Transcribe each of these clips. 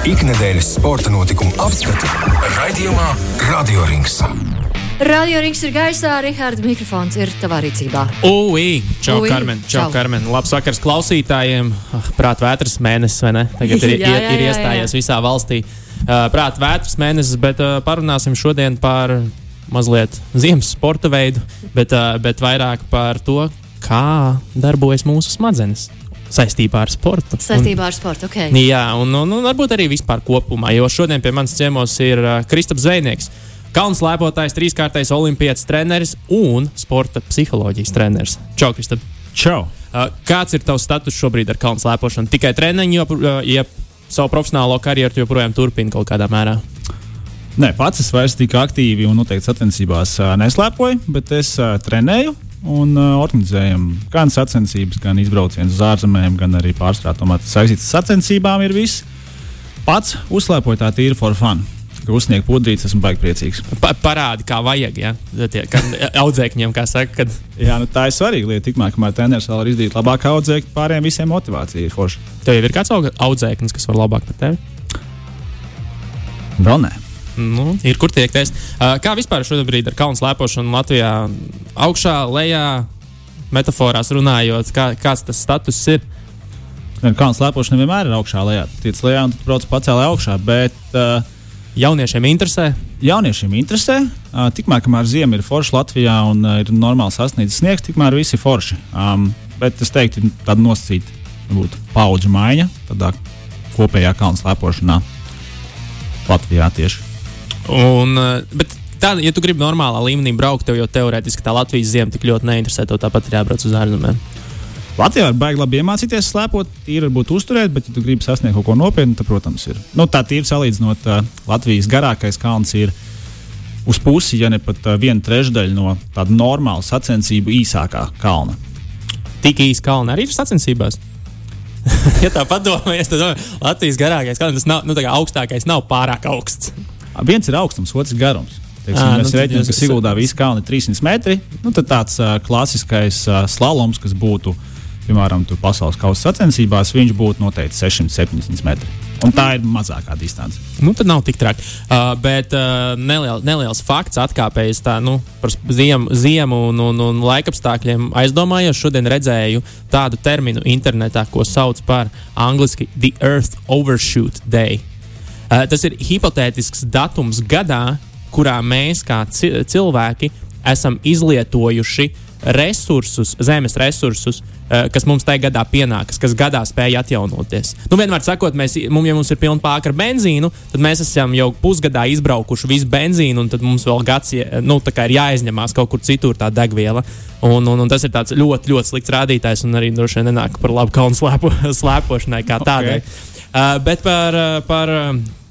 Ikdienas sporta notikumu apskati raidījumā Radio Rings. Radio rings ir gaisā, Rihards mikrofons ir tavā rīcībā. Ui, čau, Ui, Karmen, čau, čau. Karmen. Labs vakars klausītājiem. Ah, Prāt, vētras mēnesis, vai ne? Tagad ir, Jā, ir, jā, ir jā, iestājies jā. visā valstī. Uh, Prāt, vētras mēnesis, bet uh, parunāsim šodien par mazliet ziemas sporta veidu, bet, bet vairāk par to, kā darbojas mūsu smadzenes saistībā ar sportu. Saistībā ar sportu, ok. Un, jā, un, un, un varbūt arī vispār kopumā, jo šodien pie manis ciemos ir uh, Kristaps Zvejnieks. Kalns lēpotājs, trīskārtais olimpietis treneris un sporta psiholoģijas treneris. Čau, Kristap! Čau! Uh, kāds ir tavs status šobrīd ar kalnu slēpošanu? Tikai treniņu, jo, uh, ja savu profesionālo karjeru joprojām turpini kaut kādā mērā. Nē, pats es vairs tik aktīvi un noteikti sacensībās ā, neslēpoju, bet es ā, trenēju un ā, organizējam gan sacensības, gan izbraucienus uz ārzemēm, gan arī pārstrādā tomēr tas saistīts ar sacensībām. Ir viss. Pats uzslēpoju tā tīri for fun. Ka uzsniegt pudrītes, esmu baigi priecīgs. Pa parādi, kā vajag. Ja? Tie, kā audzēkņiem, kā saka, kad Jā, nu, tā ir svarīga lieta. Tikmēr, kamēr treneris vēl var izdarīt labāk audzēkt, pārējiem visiem motivācija ir forša. tev jau ir kāds audzēknis, kas var labāk par tevi. Vēl nē. Nu, ir kur tiekties. Uh, kā vispār šobrīd ar kalnu slēpošanu Latvijā? Augšā, lejā, metaforās runājot, kā, kāds tas status ir? Kalnu slēpošana vienmēr ir augšā lejā. Tiec lejā un tad brauc pacēlē augšā. Bet, uh, Jauniešiem interesē. jauniešiem interesē. Uh, tikmēr, kamēr ziema ir forša Latvijā un uh, ir normāli sasniedzis sniegs, tikmēr viss ir forši. Um, bet es teiktu, tāda nosacīta būtu paudžu maiņa tādā kopējā kalnu slēpošanā Latvijā tieši. Un, uh, bet tā, ja tu gribi normālā līmenī braukt, tev jau teorētiski tā Latvijas zima tik ļoti neinteresē. Tev tāpat ir jābrauc uz ārzemēm. Latvijā var baigi labi iemācīties slēpot, tīri varbūt uzturēt, bet, ja tu gribi sasniegt kaut ko nopietnu, tad, protams, ir. Nu, tā tīri salīdzinot, uh, Latvijas garākais kalns ir uz pusi, ja ne pat uh, viena trešdaļa no tāda normāla sacensību īsākā kalna. Tik īsi kalni arī ir sacensībās. ja tā padomājies, tad Latvijas garākais kalns tas nav, nu, augstākais nav pārāk augsts. Viens ir augstums, otrs garums. Teiksim, nu mēs tad rēķinām, ka Siguldā viss kalns ir 300 metri. Nu, tad tāds uh, klasiskais uh, slaloms, kas būtu, piemēram, pasaules kausa sacensībās, viņš būtu noteikti 600-700 metri. Un tā ir mazākā distance. Nu, tad nav tik traki. Uh, bet uh, neliel, neliels fakts atkāpējas tā, nu, par ziemu, ziemu un, un, un laikapstākļiem. Aizdomājos, šodien redzēju tādu terminu internetā, ko sauc par angļuiski The Earth Overshoot Day. Uh, tas ir hipotētisks datums gadā, kurā mēs kā ci cilvēki esam izlietojuši resursus, zemes resursus, uh, kas mums tajā gadā pienākas, kas gadā spēja atjaunoties. Nu, vienmēr sakot, mēs, mums, ja mums ir pilna pāka ar benzīnu, tad mēs esam jau pusgadā izbraukuši visu benzīnu, un tad mums vēl gads nu, ir jāizņemās kaut kur citur tā degviela. Un, un, un tas ir tāds ļoti, ļoti slikts rādītājs, un arī droši vien nenāk par labu kalnu slēpo, slēpošanai kā tādai. Ok. Uh, bet par, par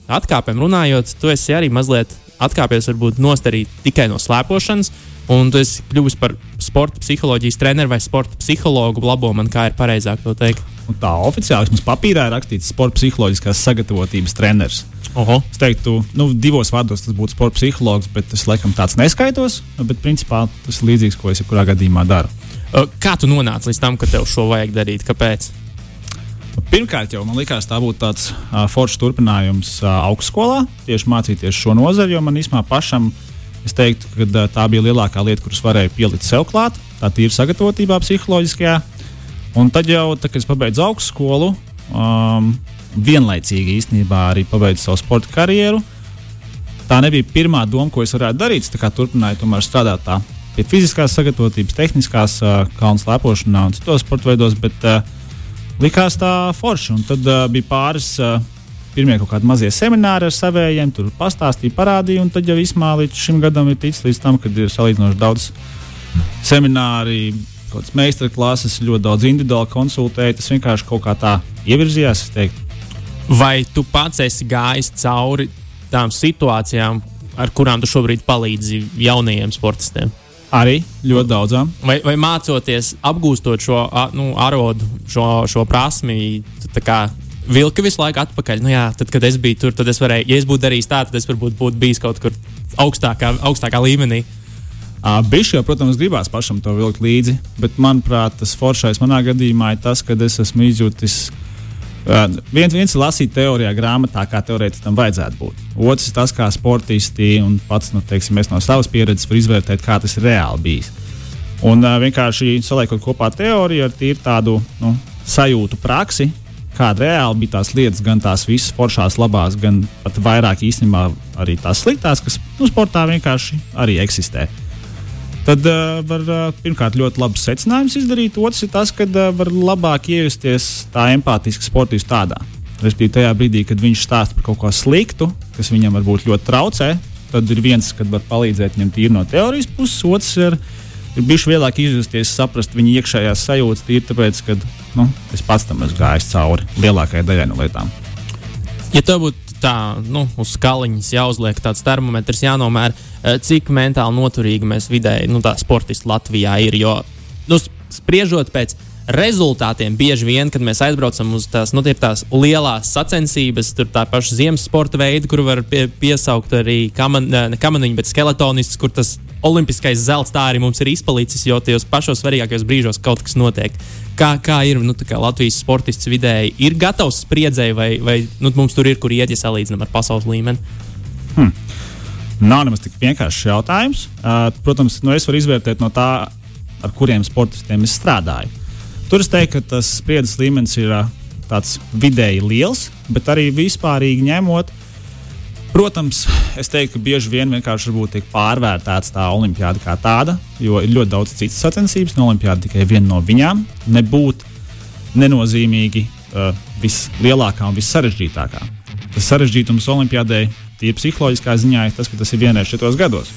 atkāpēm runājot, tu esi arī mazliet atkāpies varbūt nost arī tikai no slēpošanas, un tu esi kļuvis par sporta psiholoģijas treneru vai sporta psihologu. Labo man kā ir pareizāk to teikt. Un tā oficiāli mums papīrā ir rakstīts sporta psiholoģiskās sagatavotības treneris. Oho. Es teiktu, nu, divos vārdos tas būtu sporta psihologs, bet es laikam tāds neskaitos. Bet principā tas ir līdzīgs, ko es jebkurā gadījumā daru. Kā tu nonāci līdz tam, ka tev šo vajag darīt? Kāpēc? Pirmkārt, jau man liekas, tā būtu tāds uh, foršs turpinājums uh, augstskolā, tieši mācīties šo nozari, jo man īstenībā pašam, es teiktu, ka uh, tā bija lielākā lieta, kuras varēju pielikt sev klāt, tā ir sagatavotībā psiholoģiskajā. Un tad jau, tad, kad es pabeidzu augstskolu, um, vienlaicīgi īstenībā arī pabeidzu savu sporta karjeru. Tā nebija pirmā doma, ko es varētu darīt. Es tā turpināju tomēr strādāt tā pie fiziskās sagatavotības, tehniskās uh, kalnu slēpošanā un citos sporta veidos. Bet, uh, likās tā forši. Un tad uh, bija pāris uh, pirmie kaut kādi mazie semināri ar saviem, tur pastāstīja, parādīja. Tad jau vismā līdz šim gadam ir ticis līdz tam, kad ir salīdzinoši daudz semināri. Kaut kādas meistarklases, ļoti daudz individuāli konsultēja. Tas vienkārši kaut kā tā ievirzījās. Vai tu pats esi gājis cauri tām situācijām, ar kurām tu šobrīd palīdzi jaunajiem sportistiem? Arī ļoti daudzām. Vai, vai mācoties, apgūstot šo nu, arodu, šo, šo prasmi, kā vilka visu laiku atpakaļ. Nu, jā, tad, kad es biju tur, tad es varēju, ja es būtu darījis tā, tad es varbūt būtu bijis kaut kur augstākā, augstākā līmenī. Bišķi jau, protams, gribās pašam to vilkt līdzi, bet, manuprāt, tas foršais manā gadījumā ir tas, ka es esmu izjūtis viens, viens ir lasīt teorijā, grāmatā, kā teorētiski tam vajadzētu būt. Otrs ir tas, kā sportisti un pats nu, teiksim, no savas pieredzes var izvērtēt, kā tas ir reāli bijis. Un uh, vienkārši saliekot kopā teoriju ar tādu nu, sajūtu praksi, kāda reāli bija tās lietas, gan tās visas foršās, labās, gan pat vairāk īstenībā arī tās sliktās, kas nu, sportā vienkārši arī eksistē. Uh, Tad uh, var uh, pirmkārt ļoti labs secinājums izdarīt. Otrs ir tas, ka uh, var labāk iejusties tā empātiski sportista tādā. Respektīvi, tajā brīdī, kad viņš stāsta par kaut ko sliktu, kas viņam varbūt ļoti traucē, tad ir viens, kas var palīdzēt viņam tīri no teorijas puses, otrs ir, ir bijis vieglāk izjusties, saprast viņa iekšējās sajūtas, tīri tāpēc, ka nu, es pats tam esmu gājis cauri lielākajai daļai no lietām. Ja tev būtu tā, nu, uz skaliņas jāuzliek tāds termometrs, jānomēr, eh, cik mentāli noturīgi mēs vidēji, nu, tā sportisti Latvijā ir. Jo, nu, spriežot pēc rezultātiem, bieži vien, kad mēs aizbraucam uz tās, nu, tās lielās sacensības, tur tā paša ziemas sporta veida, kur var pie, piesaukt arī kaman, ne kamaniņu, bet skeletonistus, kur tas olimpiskais zelts tā arī mums ir izpalicis, jo tajos pašos svarīgākajos brīžos kaut kas notiek kā, kā ir nu, kā Latvijas sportists vidēji, ir gatavs spriedzēji, vai, vai nu, mums tur ir kur iet, ja salīdzinām ar pasaules līmeni? Hmm. Nav nemaz tik vienkāršs jautājums. Uh, protams, nu es varu izvērtēt no tā, ar kuriem sportistiem es strādāju. Tur es teiktu, ka tas spriedzes līmenis ir uh, tāds vidēji liels, bet arī vispārīgi ņemot, Protams, es teiktu, ka bieži vien vienkārši tiek pārvērtēta tā olimpiāda kā tāda, jo ir ļoti daudz citas sacensības, un olimpiāda tikai viena no viņām. Nebūt nenozīmīgi uh, vislielākā un vissarežģītākā. Tas sarežģītums olimpiādē, tie psiholoģiskā ziņā, ir tas, ka tas ir vienreiz četros gados.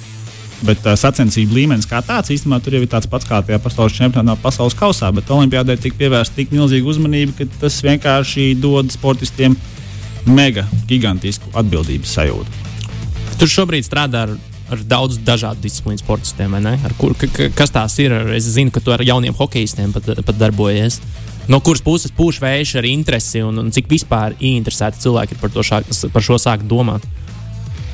Bet uh, sacensību līmenis kā tāds īstenībā tur jau ir tāds pats kā tajā pasaules čempionātā, pasaules kausā. Bet Olimpijādē tika pievērsta tik milzīga uzmanība, ka tas vienkārši dod sportistiem uh, mega gigantisku atbildības sajūtu. Tur šobrīd strādā ar, ar daudz dažādu disciplīnu sportistiem, kur, ka, kas tās ir. Es zinu, ka tu ar jauniem hokeistiem pat, pat darbojies. No kuras puses pūš vējš ar interesi un, un cik vispār interesēti cilvēki par, šā, par šo sākt domāt?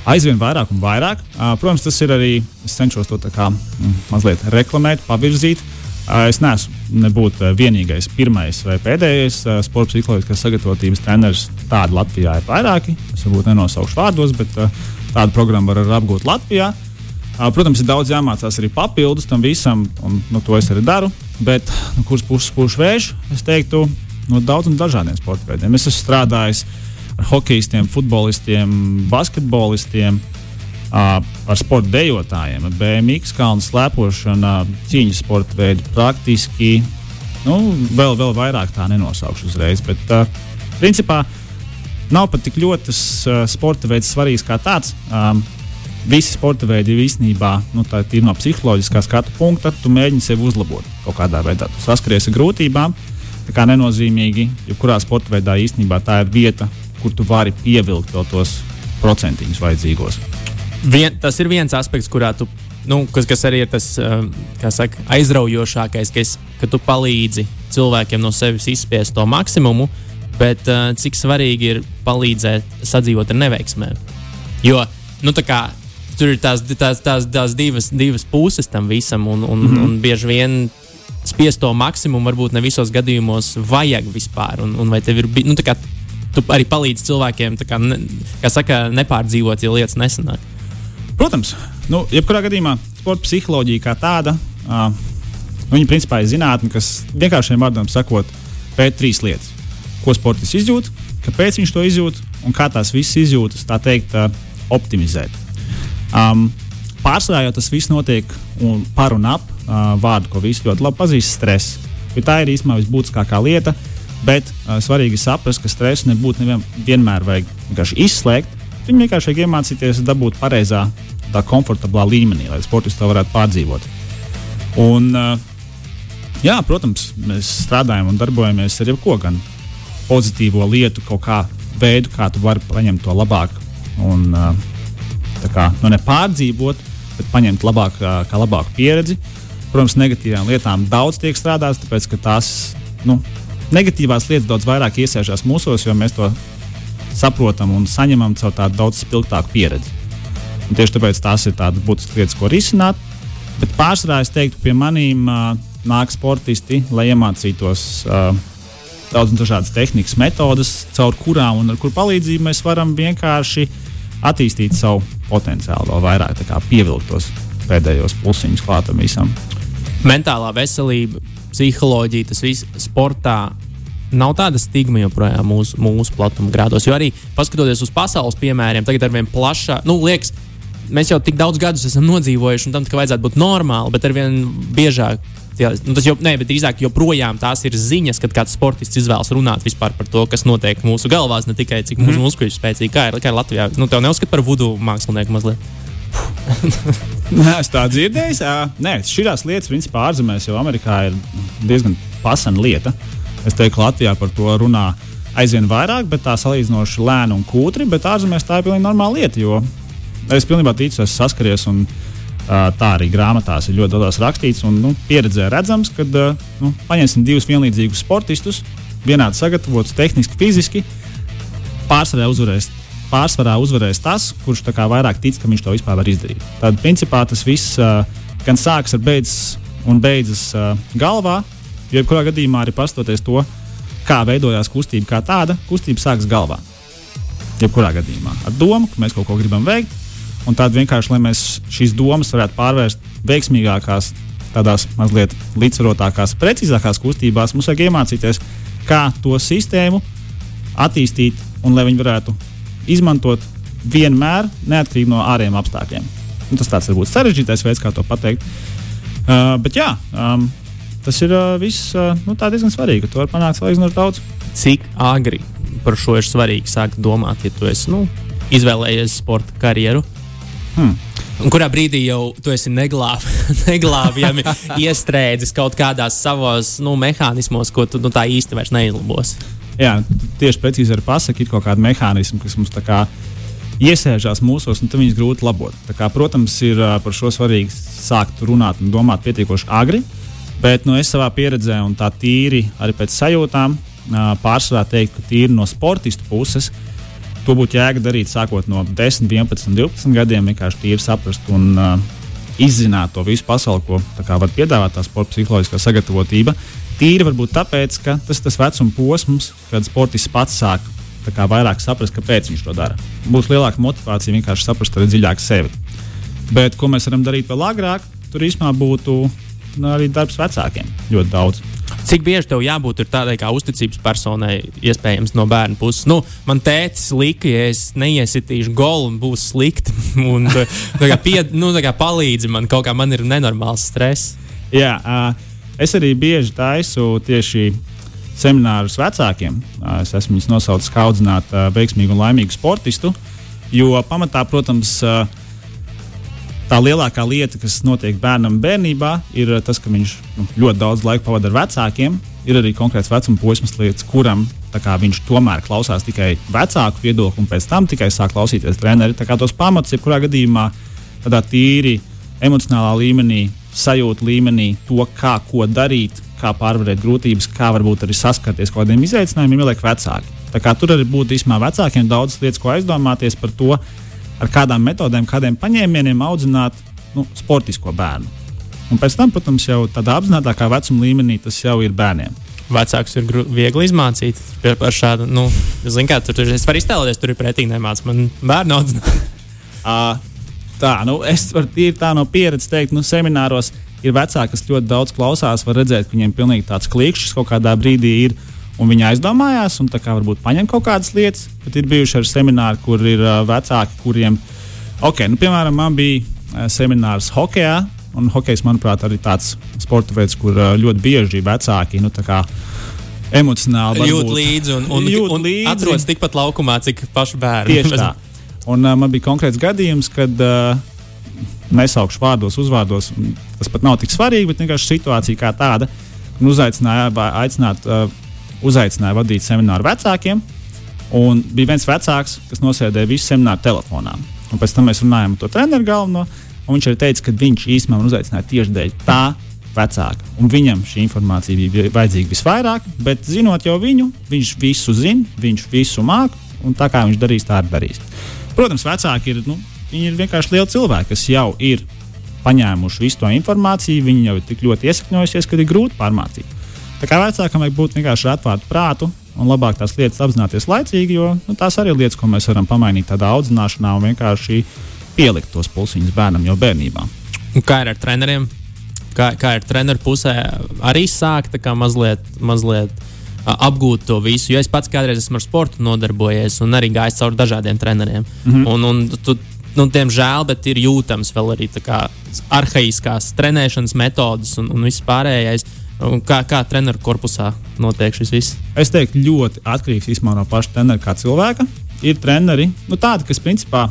Aizvien vairāk un vairāk. Protams, tas ir arī. Es cenšos to kā, mm, mazliet reklamēt, pavirzīt. Uh, Es neesmu nebūt vienīgais, pirmais vai pēdējais sporta psiholoģiskās sagatavotības treneris. Tādu Latvijā ir vairāki. Es varbūt nenosaukšu vārdos, bet tādu programmu var apgūt Latvijā. Protams, ir daudz jāmācās arī papildus tam visam, un nu, to es arī daru. Bet no nu, kuras puses pūš vējš, es teiktu, no daudziem dažādiem sporta veidiem. Es esmu strādājis ar hokeistiem, futbolistiem, basketbolistiem, ar sporta dejotājiem, BMX, kalnu slēpošana, cīņas sporta veidi. Praktiski nu, vēl, vēl vairāk tā nenosaukšu uzreiz. Bet, uh, principā, nav pat tik ļoti uh, sporta veids svarīgs kā tāds. Um, visi sporta veidi ir īstenībā nu, no psiholoģiskā skatu punkta. Tu mēģini sevi uzlabot kaut kādā veidā. Tu saskaries ar grūtībām. Tā kā nenozīmīgi, jebkurā sporta veidā īstenībā tā ir vieta, kur tu vari pievilkt tos procentiņus vajadzīgos. Vien, tas ir viens aspekts, kurā tu, nu, kas, kas arī ir tas um, saka, aizraujošākais, ka, es, ka tu palīdzi cilvēkiem no sevis izspiest to maksimumu, bet uh, cik svarīgi ir palīdzēt sadzīvot ar neveiksmēm. Jo nu, kā, tur ir tās, tās, tās, tās divas, divas puses tam visam, un, un, mm -hmm. un bieži vien spiest to maksimumu varbūt ne visos gadījumos vajag vispār. Un, un vai tev ir nu, kā, tu arī palīdzi cilvēkiem, kā, ne, kā saka, nepārdzīvot, ja lietas nesanāk. Protams, nu, jebkurā gadījumā sporta psiholoģija kā tāda, uh, viņa principā ir zinātne, kas vienkāršiem vārdiem sakot, pēt trīs lietas. Ko sportists izjūt, kāpēc viņš to izjūt un kā tās visas izjūtas, tā teikt, uh, optimizēt. Um, pārsvarā jau tas viss notiek un par un ap uh, vārdu, ko visi ļoti labi pazīst, stress. Jo tā ir īstenībā visbūtiskākā lieta, bet uh, svarīgi saprast, ka stresu nebūtu nevien, vienmēr vajag vienkārši izslēgt. Viņu vienkārši vajag iemācīties dabūt pareizā tā komfortablā līmenī, lai sportists to varētu pārdzīvot. Un, jā, protams, mēs strādājam un darbojamies ar jebko, gan pozitīvo lietu, kaut kā veidu, kā tu vari paņemt to labāk un kā, nu, nepārdzīvot, bet paņemt labāk, kā labāku pieredzi. Protams, negatīvām lietām daudz tiek strādāts, tāpēc ka tās nu, negatīvās lietas daudz vairāk iesēžās mūsos, jo mēs to saprotam un saņemam caur tādu daudz spilgtāku pieredzi. Un tieši tāpēc tās ir tādas būtiskas lietas, ko risināt. Bet pārsvarā es teiktu, pie maniem uh, nāk sportisti, lai iemācītos uh, daudz dažādas tehnikas, metodes, caur kurām un ar kur palīdzību mēs varam vienkārši attīstīt savu potenciālu vēl vairāk, pievilkt tos pēdējos plusiņus klātam visam. Mentālā veselība, psiholoģija, tas viss sportā. Nav tāda stigma joprojām mūsu, mūsu platuma grādos. Jo arī paskatoties uz pasaules piemēriem, tagad ar vien plašāk, nu, liekas, mēs jau tik daudz gadus esam nodzīvojuši, un tam tā vajadzētu būt normāli, bet ar vien biežāk Jā, nu tas jau, nē, bet drīzāk joprojām tās ir ziņas, kad kāds sportists izvēlas runāt par to, kas notiek mūsu galvās, ne tikai cik mūsu mm. muskuļi spēcīgi. Kā ir, kā ir Latvijā? Nu, tev neuzskata par vudu mākslinieku mazliet. Nē, es tā dzirdēju. Nē, šīs lietas, principā, ārzemēs jau Amerikā ir diezgan pasena lieta. Es teiktu, Latvijā par to runā aizvien vairāk, bet tā salīdzinoši lēna un kūtri. Bet ārzemēs tā ir pilnīgi normāla lieta. Jo es pilnībā ticu, esmu saskaries. Un, Tā arī grāmatās ir ļoti daudz rakstīts, un nu, pieredzē redzams, ka nu, paņemsim divus vienlīdzīgus sportistus, vienādi sagatavotus, tehniski, fiziski. Pārsvarā uzvarēs, pārsvarā uzvarēs tas, kurš vairāk tic, ka viņš to vispār var izdarīt. Tad, principā, tas viss uh, gan sākas ar beidzas un beidzas uh, galvā, jebkurā gadījumā arī pastoties to, kā veidojās kustība kā tāda, kustība sākas galvā. Jebkurā gadījumā ar domu, ka mēs kaut ko gribam veikt, un tādu vienkārši, lai mēs šīs domas varētu pārvērst veiksmīgākās, tādās mazliet līdzsvarotākās, precīzākās kustībās, mums vajag iemācīties, kā to sistēmu attīstīt un lai viņi varētu izmantot vienmēr, neatkarīgi no ārējiem apstākļiem. Un tas tāds varbūt sarežģītais veids, kā to pateikt. Uh, bet jā, um, tas ir uh, viss uh, nu, diezgan svarīgi, to var panākt salīdzinoši daudz. Cik agri par šo ir svarīgi sākt domāt, ja tu esi nu, izvēlējies sporta karjeru? Hmm. Un kurā brīdī jau tu esi neglāb, neglābjami iestrēdzis kaut kādās savos nu, mehānismos, ko tu nu, tā īsti vairs neizlabos? Jā, tieši precīzi ar pasaku ir kaut kāda mehānisma, kas mums tā kā iesēžās mūsos, un viņas grūti labot. Kā, protams, ir par šo svarīgi sākt runāt un domāt pietiekoši agri, bet nu, es savā pieredzē un tā tīri arī pēc sajūtām pārsvarā teiktu, ka tīri no sportistu puses to būtu jēga darīt sākot no 10, 11, 12 gadiem. Vienkārši tīri saprast un uh, izzināt to visu pasauli, ko var piedāvāt tā sporta psiholoģiskā sagatavotība. Tīri varbūt tāpēc, ka tas ir tas vecuma posms, kad sportists pats sāk vairāk saprast, kāpēc viņš to dara. Būs lielāka motivācija vienkārši saprast arī dziļāk sevi. Bet ko mēs varam darīt vēl agrāk, tur īstenībā būtu nu, arī darbs vecākiem ļoti daudz. Cik bieži tev jābūt tādai kā uzticības personai, iespējams, no bērna puses? Nu, man tētis lika, ja es neiesitīšu golu, būs slikti. Un, tā kā, pie, nu, tā kā palīdzi man kaut kā, man ir nenormāls stress. Jā, es arī bieži taisu tieši seminārus vecākiem. Es esmu viņus nosaucis kā audzināt veiksmīgu un laimīgu sportistu. Jo pamatā, protams, uh, tā lielākā lieta, kas notiek bērnam bērnībā, ir tas, ka viņš nu, ļoti daudz laika pavada ar vecākiem. Ir arī konkrēts vecuma posms, līdz kuram kā, viņš tomēr klausās tikai vecāku viedokli, un pēc tam tikai sāk klausīties treneri. Tā kā tos pamatus, jebkurā gadījumā, tādā tīri emocionālā līmenī, sajūta līmenī, to, kā ko darīt, kā pārvarēt grūtības, kā varbūt arī saskarties ar kādiem izaicinājumiem, ieliek vecāki. Tā kā tur arī būtu īstenībā vecākiem daudz lietas, ko aizdomāties par to, ar kādām metodēm, kādiem paņēmieniem audzināt nu, sportisko bērnu. Un pēc tam, protams, jau tādā apzinātākā vecuma līmenī tas jau ir bērniem. Vecāks ir viegli izmācīt par šādu, nu, zinu, kā tur, tur es varu iztēloties, tur ir pretīgi nemācīt. Man bērnu audzināt. tā, nu, es varu tīri tā no pieredzes teikt, nu, semināros ir vecāki, kas ļoti daudz klausās, var redzēt, ka viņiem pilnīgi tāds klikšķis kaut kādā brīdī ir un viņi aizdomājās un kā, varbūt paņem kaut kādas lietas. Bet ir bijuši arī semināri, kur ir uh, vecāki, kuriem, ok, nu, piemēram, man bija uh, seminārs hokeja. Un hokejs, manuprāt, arī tāds sporta veids, kur uh, ļoti bieži vecāki nu, emocionāli jūt līdzi un, un, jūt un līdzi. atrodas tikpat laukumā, cik paši bērni. Tieši tā. Un, uh, man bija konkrēts gadījums, kad uh, nesaukšu vārdos, uzvārdos. Tas pat nav tik svarīgi, bet vienkārši situācija kā tāda. Uzaicināja aicināt uh, uzaicināja vadīt semināru vecākiem. Un bija viens vecāks, kas nosēdēja visu semināru telefonā. Un pēc tam mēs runājām ar to treneru galveno. Viņš arī teica, ka viņš īstenībā uzaicināja tieši dēļ tā vecāka. Un viņam šī informācija bija vajadzīga visvairāk, bet zinot jau viņu, viņš visu zina, viņš visu māca, un tā kā viņš darīs, tā arī darīs. Protams, vecāki ir, nu, ir vienkārši lieli cilvēki, kas jau ir paņēmuši visu to informāciju, viņi jau ir tik ļoti iesakņojušies, ka ir grūti pārmācīt. Tā kā vecākam vajag būt vienkārši atvērtu prātu un labāk tās lietas apzināties laicīgi, jo nu, tās arī ir lietas, ko mēs varam pamainīt tādā audzināšanā un vienkārši pielikt tos pulsiņus bērnam jau bērnībā. Un kā ir ar treneriem? Kā, kā ir treneru pusē arī sākt mazliet, mazliet apgūt to visu. Jo es pats kādreiz esmu ar sportu nodarbojies un arī gājis cauri dažādiem treneriem. Mm -hmm. un, un tu, nu, diemžēl, bet ir jūtams vēl arī arhaiskās trenēšanas metodas un, un viss pārējais. Un kā, kā treneru korpusā notiek šis viss? Es teiktu, ļoti atkarīgs no paša trenera kā cilvēka. Ir treneri, nu, tādi, kas principā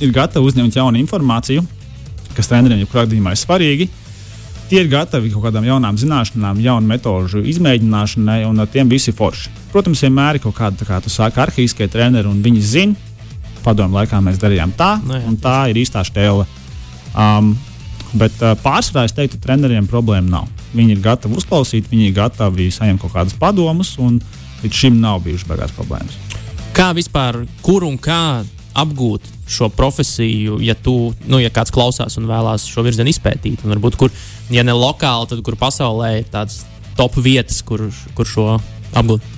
ir gatavi uzņemt jaunu informāciju, kas treneriem jebkurā gadījumā ir svarīgi. Tie ir gatavi kaut kādām jaunām zināšanām, jaunu metožu izmēģināšanai, un ar tiem visi forši. Protams, vienmēr ir kaut kāda, kā tu saki, arhīskie treneri, un viņi zina, padomu laikā mēs darījām tā, Nu jā. un tā ir īstā stēle. Um, bet uh, pārsvarā es teiktu, treneriem problēma nav. Viņi ir gatavi uzklausīt, viņi ir gatavi saņemt kaut kādus padomus, un līdz šim nav bijušas beigās problēmas. Kā vispār, kur un kā apgūt šo profesiju, ja, tu, nu, ja kāds klausās un vēlās šo virzienu izpētīt? Un varbūt, kur, ja ne lokāli, tad kur pasaulē ir tādas top vietas, kur, kur šo apgūt?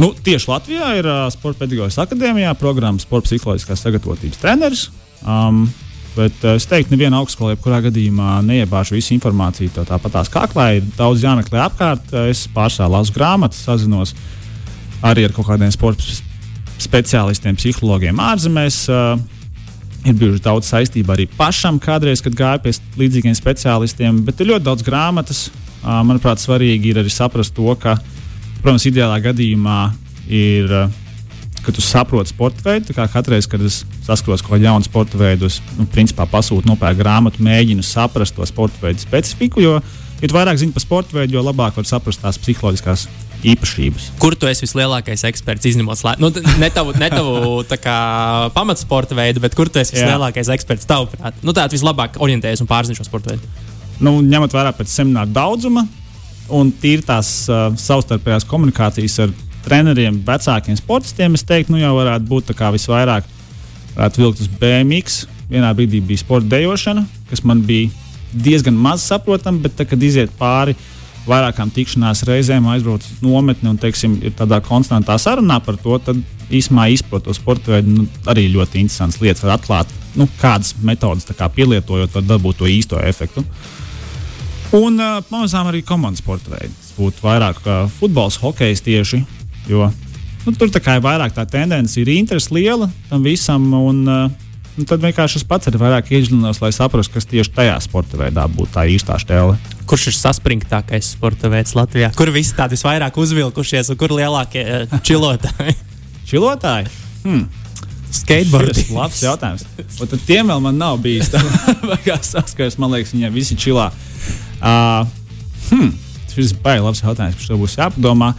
Nu, tieši Latvijā ir uh, Sports pedagoģijas akadēmijā programma Sports psiholoģiskās sagatavotības treneris. Um, bet uh, es teiktu, neviena augstskola, jebkurā gadījumā neiebāžu visu informāciju tev tāpatās kaklā. Ir daudz jāmeklē apkārt. Es pārsvarā lasu grāmatas, sazinos arī ar kaut kādiem sporta speciālistiem, psihologiem ārzemēs. Uh, Ir bijuši daudz saistību arī pašam, kādreiz, kad gāju pie līdzīgiem speciālistiem, bet ir ļoti daudz grāmatas. Uh, Manuprāt, svarīgi ir arī saprast to, ka, protams, ideālā gadījumā ir, ka tu saproti sporta veidu. kā Katreiz, kad es saskaros ar kaut kādu jaunu sporta veidu, es nu, principā pasūtu nopērku grāmatu, mēģinu saprast to sporta veidu specifiku. Jo, jo vairāk zini par sporta veidu, jo labāk var saprast tās psiholoģiskās īpašības. Kur tu esi vislielākais eksperts, izņemot slēdzu? Nu, ne tavu, ne tavu pamatsporta veidu, bet kur tu esi vislielākais eksperts tavuprāt? Nu, tā vislabāk orientējies un pārzini šo sporta veidu. nu, ņemot vērā pēc semināra daudzuma un tīri tās uh, savstarpējās komunikācijas ar treneriem, vecākiem sportistiem, es teiktu, nu jau varētu būt tā kā visvairāk varētu vilkt uz BMX. Vienā brīdī bija sporta dejošana, kas man bija diezgan maz saprotama, bet, tā, kad iziet pāri vairākām tikšanās reizēm, aizbrauc uz nometni un teiksim, ir tādā konstantā sarunā par to, tad īsumā izprotot to sporta veidu. Nu, arī ļoti interesants lietas var atklāt, nu, kādas metodas kā pielietojot, var dabūt to īsto efektu. Un uh, pamazām arī komandas sporta veidi. Tas būtu vairāk kā futbols, hokejs tieši. Jo nu, tur tā ir vairāk tā tendence, ir interese liela tam visam. Un, uh, un tad vienkārši es pats arī vairāk iedziļinos, lai saprastu, kas tieši tajā sporta veidā būtu tā īstā stēle. Kurš ir saspringtākais sporta veids Latvijā? Kur visi tādi visvairāk uzvilkušies un kur lielākie eh, čilotāji? Čilotāji? Hmm. Skateboard. Tas ir labs jautājums. Un tad tiem vēl man nav bijis. Kā saskars, man liekas, viņiem visi čilā. Uh, hmm. Šis ir baigi labs jautājums, par šo būs jāpadomā.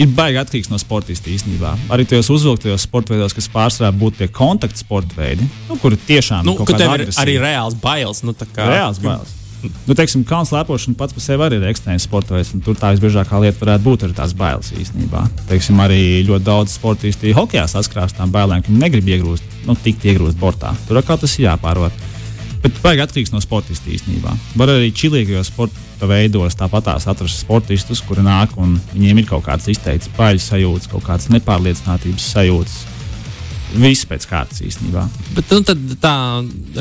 Ir baigi atkarīgs no sportista īstenībā. Arī tajos uzvilktajos sporta veidos, kas pārsvarā būtu tie kontakta sporta veidi, nu, kuri tiešām Nu, tev ir arī reāls bailes. Nu, tā kā, Reāls bailes. Nu, teiksim, kalnu slēpošana pats par sevi arī ir ekstrēms sports veids. Tur tā visbiežākā lieta varētu būt arī tās bailes īstenībā. Teiksim, arī ļoti daudz sportisti hokeja saskarās ar tām bailēm, ka viņi negrib iegrūst, nu, tikt iegrūst bortā. Tur atkal tas ir jāpārvar. Bet baigi atkarīgs no sportista īstenībā. Var arī čilīgajos sporta veidos tāpatās atrast sportistus, kuri nāk un viņiem ir kaut kādas izteiktas baļas sajūtas, kaut kādas nepārliecinātības sajūtas. Viss pēc kārtas īstenībā. Bet, nu, tad, tā,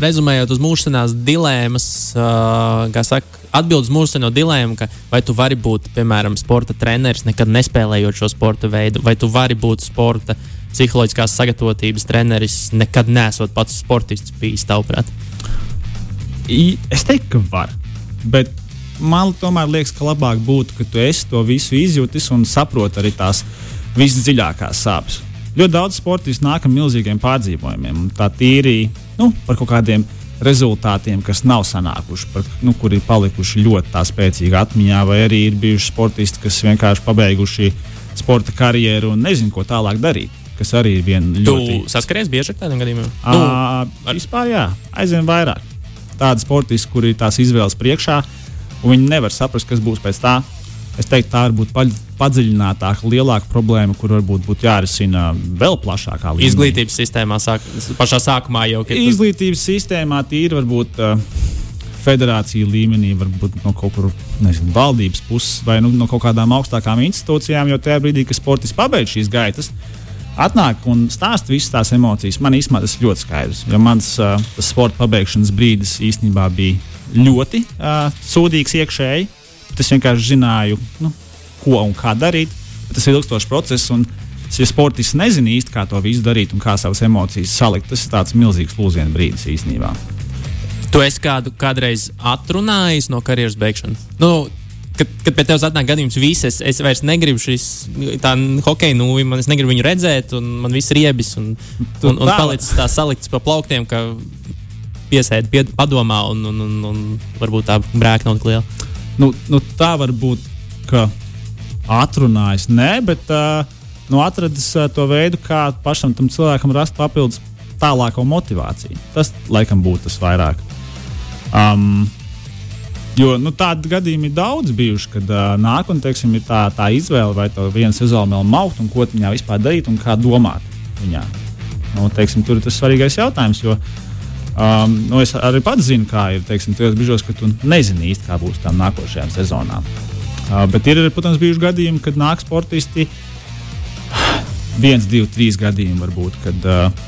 rezumējot uz mūžīgās dilemmas, uh, kā saka, atbild uz mūžīgo dilemmu, ka vai tu vari būt, piemēram, sporta treneris, nekad nespēlējot šo sporta veidu, vai tu vari būt sporta psiholoģiskās sagatavotības treneris, nekad nesot pats sportists bijis, tavuprāt. Es teiktu, ka var. Bet man tomēr liekas, ka labāk būtu, ka tu esi to visu izjūtis un saproti arī tās visdziļākās sāpes. Ļoti daudz sportistu nāk ar milzīgiem pārdzīvojumiem, tā tīri nu, par kaut kādiem rezultātiem, kas nav sanākuši, par, nu, kuri ir palikuši ļoti spēcīgi atmiņā, vai arī ir bijuši sportisti, kas vienkārši pabeiguši sporta karjeru un nezinu, ko tālāk darīt. Kas arī ir viena Tu ļoti saskaries bieži ar tādiem gadījumiem? Nu, ar... Vispār jā, aizvien vairāk. Tādi sportisti, kuri ir tās izvēles priekšā, un viņi nevar saprast, kas būs pēc tā. Es teiktu, tā var būt paļ- padziļinātāka, lielāka problēma, kur varbūt būtu jārisina vēl plašākā līmenī. Izglītības sistēmā sāk, pašā sākumā jau ir. Izglītības sistēmā tīri varbūt uh, federāciju līmenī, varbūt no kaut kur nezinu, valdības puses vai nu, no kaut kādām augstākām institūcijām, jo tajā brīdī, kad sportists pabeidz šīs gaitas, atnāk un stāsta visas tās emocijas. Man īstenībā tas ļoti skaidrs, jo mans uh, sporta pabeigšanas brīdis īstenībā bija ļoti uh, sūdīgs iekšēji. Es vienkārši zināju, nu, ko un kā darīt. Tas ir ilgstošs process. Un, ja sportists nezina īsti, kā to visu darīt un kā savas emocijas salikt, tas ir tāds milzīgs lūzienu brīdis īstenībā. Tu esi kādu kādreiz atrunājis no karjeras beigšanas? Nu, kad, kad pie tevis atnāk gadījums, viss, es, es vairs negribu šīs hokeja nūju, man es negribu viņu redzēt, un man viss ir riebis un, un, un palicis tā salikts pa plauktiem, ka piesēdi pie, padomā un, un, un, un varbūt tā brēka nav tik liela. Nu, nu, tā var būt, ka atrunājis, nē, bet uh, nu, atradis uh, to veidu, kā pašam tam cilvēkam rast papildus tālāko motivāciju. Tas laikam būtu tas vairāk. Um, jo nu, tādu gadījumu ir daudz bijuši, kad uh, nāk un teiksim, ir tā, tā izvēle, vai to viena sezona vēl maukt, un ko viņā vispār darīt un kā domāt viņā. Nu, teiksim, tur ir tas svarīgais jautājums. Jo, um, nu, es arī pats zinu, kā ir teiksim, tajos brīžos, kad tu nezini īsti, kā būs tām nākošajām sezonām. Uh, bet ir protams, bijuši gadījumi, kad nāk sportisti. Viens, divi, trīs gadījumi varbūt, kad uh,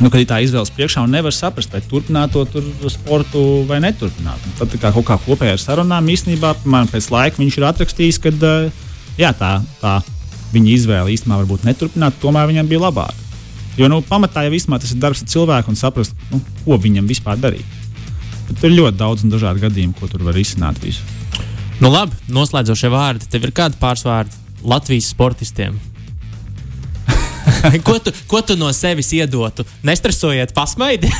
nu, kad ir tā izvēles priekšā un nevar saprast, vai turpināt to sportu vai neturpināt. Un tad kā kaut kā kopējā ar sarunām īstenībā, man pēc laika viņš ir atrakstījis, ka jā, tā, tā viņa izvēle īstenībā varbūt neturpināt, tomēr viņam bija labāk. Jo nu, pamatā jau īstenībā tas ir darbs ar cilvēku un saprast, nu, ko viņam vispār darīt. Bet tur ir ļoti daudz un dažādu gadījumu, ko tur var izsākt. Nu, labi, noslēdzošie vārdi. Tev ir kādi pārsvārdi Latvijas sportistiem? ko, tu, ko tu no sevis iedotu? Nestresojiet, pasmaidi.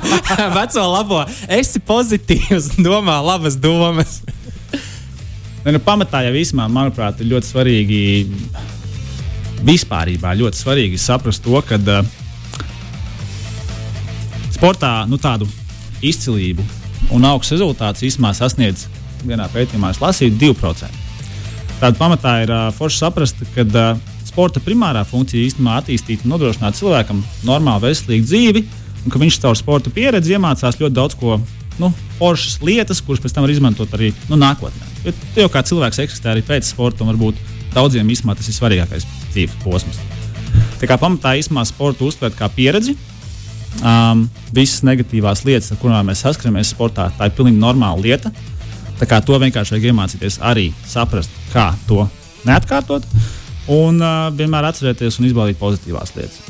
Veco labo, esi pozitīvs, domā labas domas. Ne, nu, pamatā jau vismā, manuprāt, ir ļoti svarīgi. Vispār ļoti svarīgi saprast to, ka uh, sportā nu, tādu izcilību un augstu rezultātu īstenībā sasniedz vienā pētījumā, es lasīju 2%. Tāda pamatā ir uh, forši saprast, ka uh, sporta primārā funkcija īstenībā attīstīt un nodrošināt cilvēkam normālu, veselīgu dzīvi, un ka viņš caur sporta pieredzi iemācās ļoti daudz ko. Nu, foršas lietas, kuras pēc tam var izmantot arī nu, nākotnē. Jo jau kā cilvēks eksistē arī pēc sporta, un varbūt daudziem īstenībā tas ir svarīgākais dzīves posms. Tā kā pamatā īstenībā sporta uztvert kā pieredzi, um, visas negatīvās lietas, ar kurām mēs saskaramies sportā, tā ir pilnīgi normāla lieta. Tā kā to vienkārši vajag iemācīties arī saprast, kā to neatkārtot un uh, vienmēr atcerēties un izbaudīt pozitīvās lietas.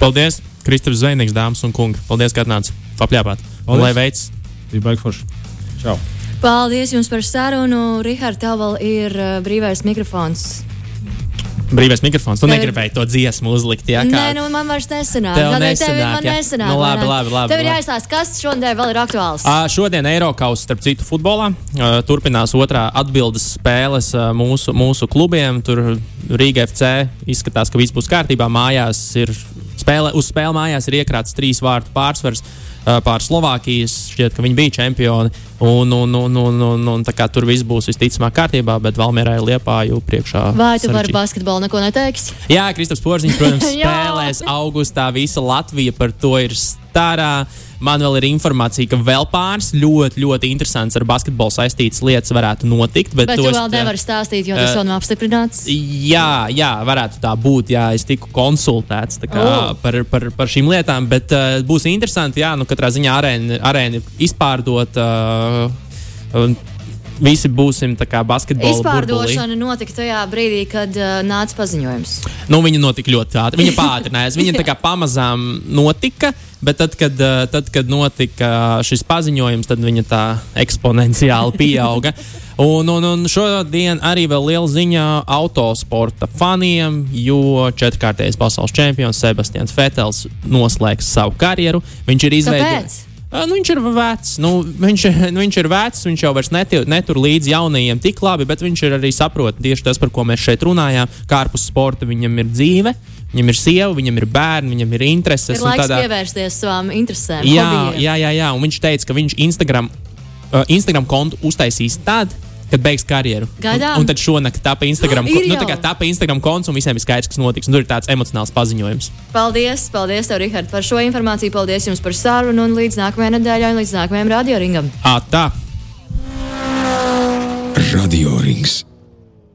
Paldies! Kristaps Zvaigznes, dāmas un kungi! Paldies, ka atnācāt papļāpāt! Lai veids! Bija baigi forši! Čau! Paldies jums par sarunu! Rihards, tev vēl ir uh, brīvais mikrofons brīvais mikrofons. Tu negribēji to dziesmu uzlikt. Jā, kā... Nē, nu man vairs nesanāk. Tev Kādēļ nesanāk, tev nesanāk? Nu, labi, labi, labi, Tev ir jāizstāsta, kas šodien vēl ir aktuāls. Uh, šodien Eiropas, starp citu, futbolā uh, turpinās otrā atbildes spēles uh, mūsu, mūsu klubiem. Tur Rīga FC izskatās, ka viss būs kārtībā. Mājās ir spēle, uz spēles mājās ir iekrāts trīs vārtu pārsvars. Pār Slovākijas šķiet, ka viņi bija čempioni. Un, un, un, un, un, un tur viss būs visticamāk kārtībā, bet Valmērā ir liepāju priekšā. Vai tu vari basketbolu neko neteiksi? Jā, Kristaps Porziņš, protams, spēlēs augustā. Visa Latvija par to ir starā. Man vēl ir informācija, ka vēl pāris ļoti, ļoti interesants ar basketbolu saistītas lietas varētu notikt. Bet, Bet tu tos, vēl nevari stāstīt, jo tas vēl nav apstiprināts. Jā, jā, varētu tā būt. Jā, es tiku konsultēts kā, Oh. par, par, par šīm lietām, bet uh, būs interesanti. Jā, nu, katrā ziņā arēna, arēna ir izpārdota. Uh, un Visi būsim kā basketbola burbulī. Izpārdošana notika tajā brīdī, kad uh, nāca paziņojums. Nu, viņa notika ļoti ātri. Viņa pātrinājās. Viņa tā kā pamazām notika, bet tad, kad, eh, tad, kad notika šis paziņojums, tad viņa tā eksponenciāli pieauga. Un, un, un šodien arī vēl liela ziņa autosporta faniem, jo četrkārtais pasaules čempions Sebastians Fetels noslēgs savu karjeru. Viņš ir izveidojis. Nu, viņš ir vecs. Nu, viņš, nu, viņš ir vecs, viņš jau vairs netur, netur līdzi jaunajiem tik labi, bet viņš ir arī saprot tieši tas, par ko mēs šeit runājām. Kā ārpus sporta viņam ir dzīve, viņam ir sieva, viņam ir bērni, viņam ir intereses. Ir laiks tādā- pievērsties savām interesēm. Jā, hobijiem. jā, jā, jā, un viņš teica, ka viņš Instagram, uh, Instagram kontu uztaisīs tad, kad beigs karjeru. Gaidām. Un, un tad šonakt tapa Instagram, Ir nu, tā kā tapa Instagram konts un visiem ir skaidrs, kas notiks. Un tur ir tāds emocionāls paziņojums. Paldies, paldies, tev, Rihard, par šo informāciju. Paldies jums par sarunu un līdz nākamajai nedēļai, līdz nākamajam radioringam. Ā, tā. Radio Rings.